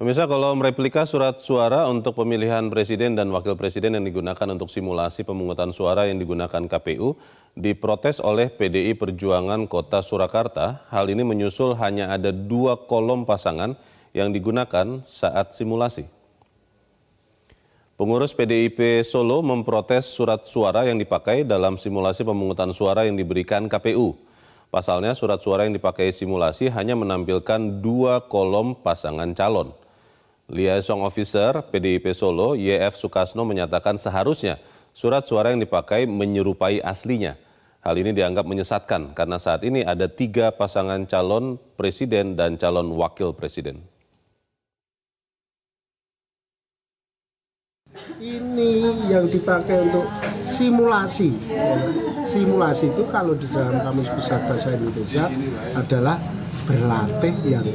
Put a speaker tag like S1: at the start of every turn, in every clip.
S1: Pemirsa, kalau mereplika surat suara untuk pemilihan presiden dan wakil presiden yang digunakan untuk simulasi pemungutan suara yang digunakan KPU diprotes oleh PDI Perjuangan Kota Surakarta. Hal ini menyusul hanya ada dua kolom pasangan yang digunakan saat simulasi. Pengurus PDIP Solo memprotes surat suara yang dipakai dalam simulasi pemungutan suara yang diberikan KPU. Pasalnya surat suara yang dipakai simulasi hanya menampilkan dua kolom pasangan calon. Liaison Officer PDIP Solo, YF Sukasno menyatakan seharusnya surat suara yang dipakai menyerupai aslinya. Hal ini dianggap menyesatkan karena saat ini ada tiga pasangan calon presiden dan calon wakil presiden.
S2: Ini yang dipakai untuk simulasi. Simulasi itu kalau di dalam Kamus Besar Bahasa Indonesia adalah berlatih yang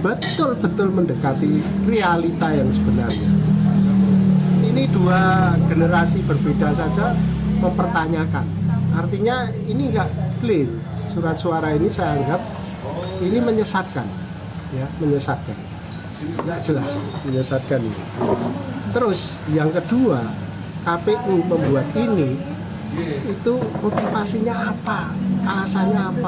S2: betul-betul mendekati realita yang sebenarnya. Ini dua generasi berbeda saja mempertanyakan. Artinya ini enggak clear. Surat suara ini saya anggap ini menyesatkan, ya menyesatkan. Enggak jelas, menyesatkan ini. Terus yang kedua, KPU membuat ini itu motivasinya apa, alasannya apa?